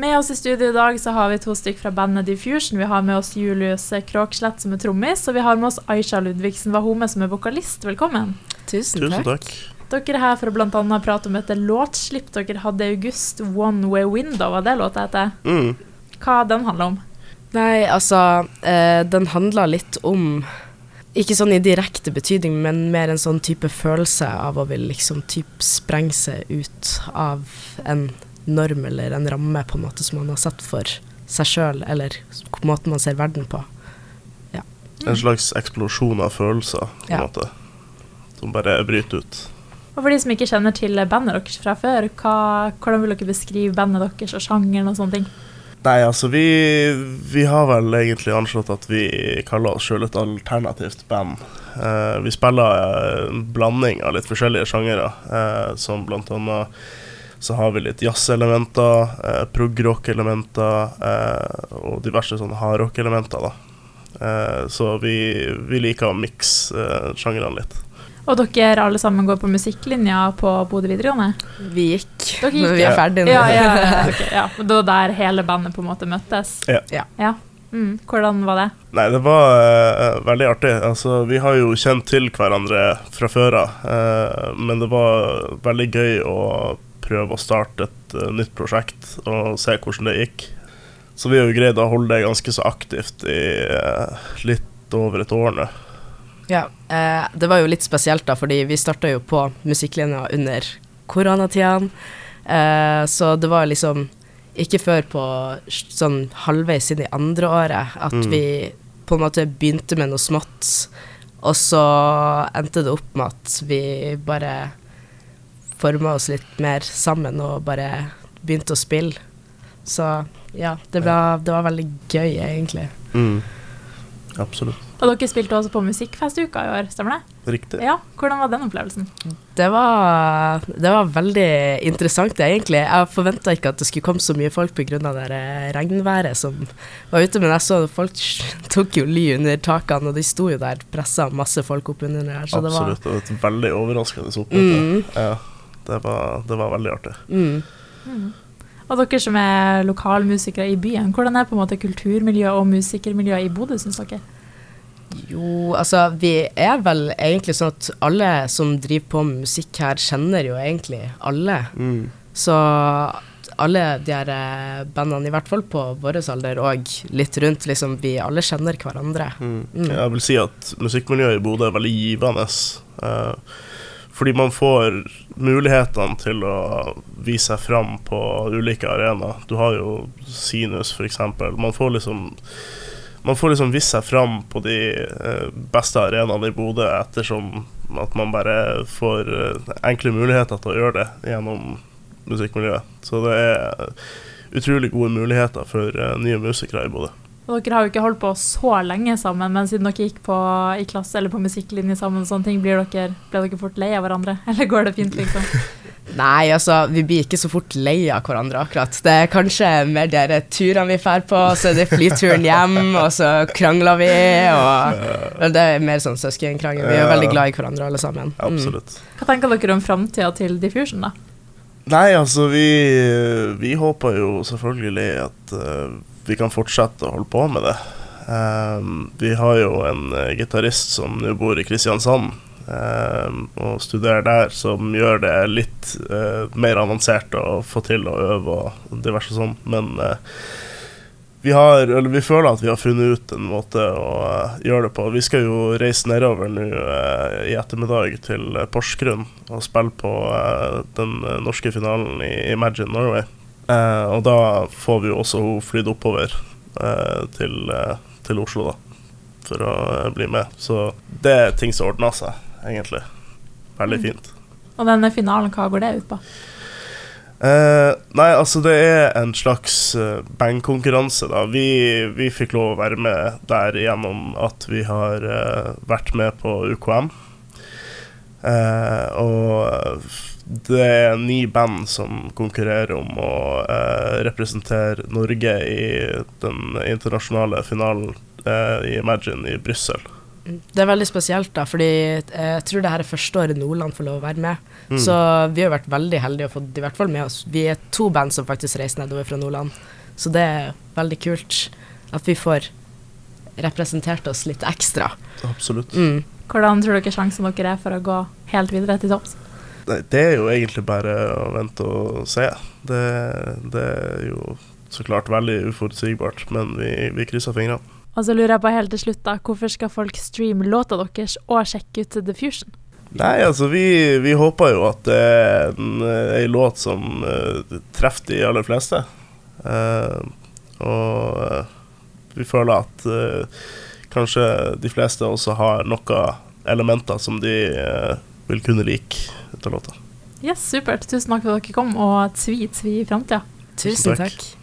Med oss i studio i dag så har vi to stykker fra bandet Diffusion. Vi har med oss Julius Kråkslett som er trommis, og vi har med oss Aisha Ludvigsen Wahome som er vokalist. Velkommen. Tusen, Tusen takk. Dere er her for å annet prate om et låtslipp dere hadde i august, One Way Window, var det låta heter? Mm. Hva den handler om? Nei, altså eh, Den handla litt om Ikke sånn i direkte betydning, men mer en sånn type følelse av å vil liksom typ sprenge seg ut av en norm eller en ramme på en måte som man har satt for seg sjøl, eller måten man ser verden på. En slags eksplosjon av følelser, på en Ja. måte. Som bare bryter ut. Og for de som ikke kjenner til bandet deres fra før, hva, hvordan vil dere beskrive bandet deres og sjangeren og sånne ting? Nei, altså, vi, vi har vel egentlig anslått at vi kaller oss sjøl et alternativt band. Eh, vi spiller en blanding av litt forskjellige sjangere, eh, som blant annet så har vi litt jazzelementer, eh, prog-rock-elementer eh, og diverse sånne hardrock-elementer. Eh, så vi, vi liker å mikse eh, sjangrene litt. Og dere alle sammen går på musikklinja på Bodø videregående? Vi gikk, Dere gikk, men vi ja. er ferdige nå. Ja, ja, ja, okay, ja. Det var der hele bandet på en måte møttes? Ja. Ja. Mm, hvordan var det? Nei, det var uh, veldig artig. Altså, vi har jo kjent til hverandre fra før av, uh, men det var veldig gøy å prøve å starte et uh, nytt prosjekt og se hvordan det gikk. Så vi har jo greid å holde det ganske så aktivt i uh, litt over et år nå. Ja, eh, det var jo litt spesielt da, fordi vi starta jo på musikklinja under koronatida. Eh, så det var liksom ikke før på sånn halvveis inn i andre året at Mm. vi på en måte begynte med noe smått, og så endte det opp med at vi bare forma oss litt mer sammen og bare begynte å spille. Så ja, det, var- det var veldig gøy, egentlig. Mm. Absolutt. Og dere spilte også på Musikkfestuka i år, stemmer det? Riktig. Ja, hvordan var den opplevelsen? Det var, det var veldig interessant, egentlig. Jeg forventa ikke at det skulle komme så mye folk pga. det der regnværet som var ute, men jeg så at folk tok jo ly under takene, og de sto jo der pressa masse folk opp under der. Så det var Absolutt. Det var et veldig overraskende oppmøte. Mm, Ja, det var, det var veldig artig. mm. Og dere som er lokalmusikere i byen, hvordan er på en måte kulturmiljøet og musikermiljøet i Bodø, syns dere? Jo, altså vi er vel egentlig sånn at alle som driver på med musikk her, kjenner jo egentlig alle. Mm. Så alle de her eh, bandene, i hvert fall på vår alder og litt rundt, liksom, vi alle kjenner hverandre. Mm. Mm. Jeg vil si at musikkmiljøet i Bodø er veldig givende. eh, fordi man får mulighetene til å vise seg fram på ulike arenaer. Du har jo Sinus, f.eks. Man får liksom man får liksom vist seg fram på de eh, beste arenaene i Bodø ettersom at man bare får eh, enkle muligheter til å gjøre det gjennom musikkmiljøet. Så det er utrolig gode muligheter for eh, nye musikere i Bodø. Og dere har jo ikke holdt på så lenge sammen, men siden dere gikk på, i klasse eller på musikklinje sammen, og sånne ting, blir dere, ble dere fort lei av hverandre? Eller går det fint, liksom? Nei, altså, vi blir ikke så fort lei av hverandre, akkurat. Det er kanskje mer de turene vi drar på, så er det flyturen hjem, og så krangler vi, og Det er mer sånn søskenkrangel. Vi er veldig glad i hverandre, alle sammen. Mm. Absolutt. Hva tenker dere om framtida til Diffusion, da? Nei, altså vi, vi håper jo selvfølgelig at eh, vi kan fortsette å holde på med det. Ehm, vi har jo en uh, gitarist som nå bor i Kristiansand ehm, og studerer der, som gjør det litt uh, mer avansert å få til å øve og diverse sånn. Men uh, vi, har, eller vi føler at vi har funnet ut en måte å gjøre det på. Vi skal jo reise nedover nå i ettermiddag til Porsgrunn og spille på den norske finalen i Imagine Norway. Eh, og da får vi jo også hun flydd oppover eh, til, eh, til Oslo, da, for å bli med. Så det er ting som ordner seg, egentlig. Veldig Mm. fint. Og denne finalen, hva går det ut på? Eh, nei, altså det er en slags uh, bandkonkurranse, da. Vi, vi fikk lov å være med der gjennom at vi har vært med på UKM. Eh, og det er ni band som konkurrerer om å eh, representere Norge i den internasjonale finalen eh, i Imagine i Brussel. Det er veldig spesielt, da, fordi eh, jeg tror det her er første året Nordland får lov å være med. Mm. Så vi har vært veldig heldige og fått i hvert fall med oss Vi er to band som faktisk reiser nedover fra Nordland, så det er veldig kult at vi får representert oss litt ekstra. Absolutt. Mm. Hvordan tror dere sjansen dere er for å gå helt videre til topps? Nei, det er jo egentlig bare å vente og se. Det, det er jo så klart veldig uforutsigbart, men vi, vi krysser fingrene. Og så lurer jeg på helt til slutt, da, hvorfor skal folk streame låta deres og sjekke ut The Fusion? Nei, altså vi, vi håper jo at det er en, ei låt som uh, treffer de aller fleste. Uh, og uh, vi føler at uh, kanskje de fleste også har noen elementer som de eh, vil kunne like ut låta. Yes, supert. Tusen takk for at dere kom, og tvi tvi i framtida. Tusen takk. takk.